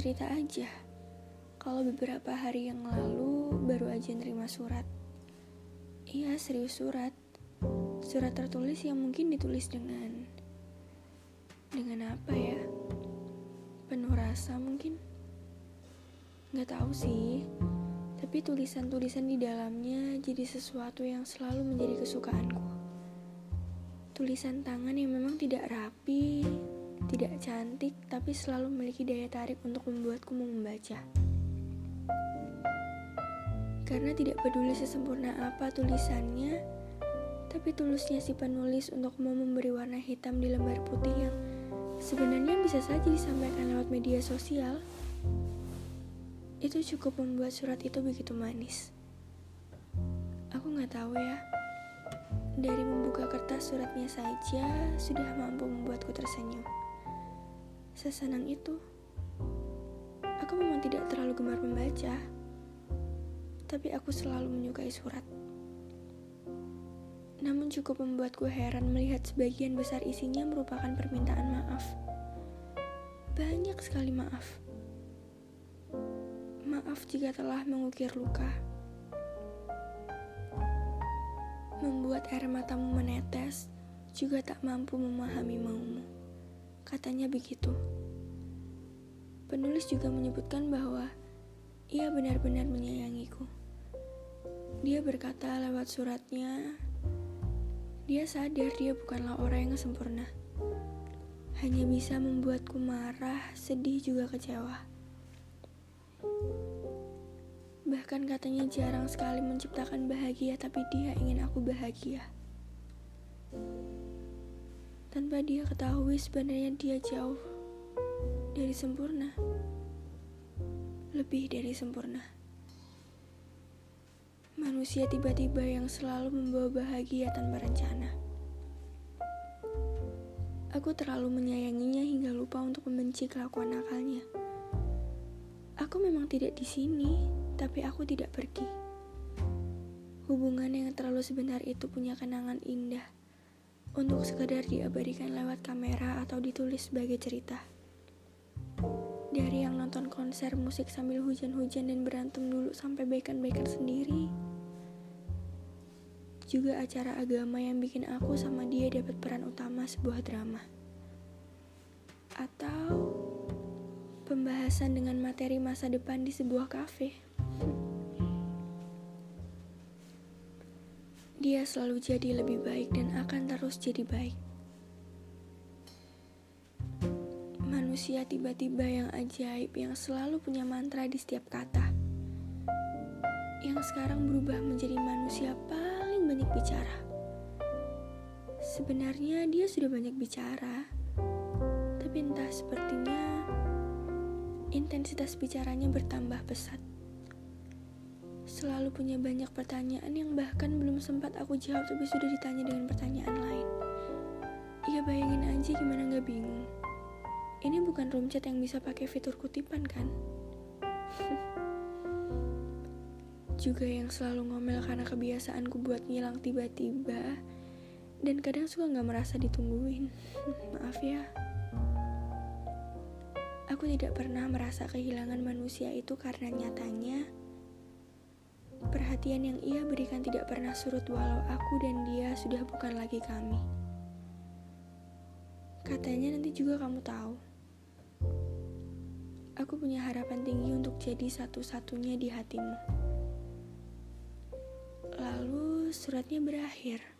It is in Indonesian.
cerita aja. Kalau beberapa hari yang lalu baru aja nerima surat. Iya, serius surat. Surat tertulis yang mungkin ditulis dengan dengan apa ya? Penuh rasa mungkin. Nggak tahu sih. Tapi tulisan-tulisan di dalamnya jadi sesuatu yang selalu menjadi kesukaanku. Tulisan tangan yang memang tidak rapi, tidak cantik, tapi selalu memiliki daya tarik untuk membuatku mau membaca. Karena tidak peduli sesempurna apa tulisannya, tapi tulusnya si penulis untuk mau memberi warna hitam di lembar putih yang sebenarnya bisa saja disampaikan lewat media sosial. Itu cukup membuat surat itu begitu manis. Aku nggak tahu ya. Dari membuka kertas suratnya saja sudah mampu membuatku tersenyum. Sesenang itu. Aku memang tidak terlalu gemar membaca. Tapi aku selalu menyukai surat. Namun cukup membuatku heran melihat sebagian besar isinya merupakan permintaan maaf. Banyak sekali maaf. Maaf jika telah mengukir luka. Membuat air matamu menetes, juga tak mampu memahami maumu. Katanya begitu. Penulis juga menyebutkan bahwa ia benar-benar menyayangiku. Dia berkata lewat suratnya, dia sadar dia bukanlah orang yang sempurna. Hanya bisa membuatku marah, sedih, juga kecewa. Bahkan katanya jarang sekali menciptakan bahagia, tapi dia ingin aku bahagia. Tanpa dia ketahui sebenarnya dia jauh dari sempurna. Lebih dari sempurna manusia tiba-tiba yang selalu membawa bahagia tanpa rencana. Aku terlalu menyayanginya hingga lupa untuk membenci kelakuan nakalnya. Aku memang tidak di sini, tapi aku tidak pergi. Hubungan yang terlalu sebentar itu punya kenangan indah untuk sekadar diabadikan lewat kamera atau ditulis sebagai cerita. Dari yang nonton konser musik sambil hujan-hujan dan berantem dulu sampai baikan-baikan sendiri juga acara agama yang bikin aku sama dia dapat peran utama sebuah drama. Atau pembahasan dengan materi masa depan di sebuah kafe. Dia selalu jadi lebih baik dan akan terus jadi baik. Manusia tiba-tiba yang ajaib yang selalu punya mantra di setiap kata. Yang sekarang berubah menjadi manusia paling banyak bicara. Sebenarnya dia sudah banyak bicara, tapi entah sepertinya intensitas bicaranya bertambah pesat. Selalu punya banyak pertanyaan yang bahkan belum sempat aku jawab tapi sudah ditanya dengan pertanyaan lain. Iya bayangin aja gimana gak bingung. Ini bukan room chat yang bisa pakai fitur kutipan kan? juga yang selalu ngomel karena kebiasaanku buat ngilang tiba-tiba dan kadang suka gak merasa ditungguin. Maaf ya. Aku tidak pernah merasa kehilangan manusia itu karena nyatanya perhatian yang ia berikan tidak pernah surut walau aku dan dia sudah bukan lagi kami. Katanya nanti juga kamu tahu. Aku punya harapan tinggi untuk jadi satu-satunya di hatimu. Lalu suratnya berakhir.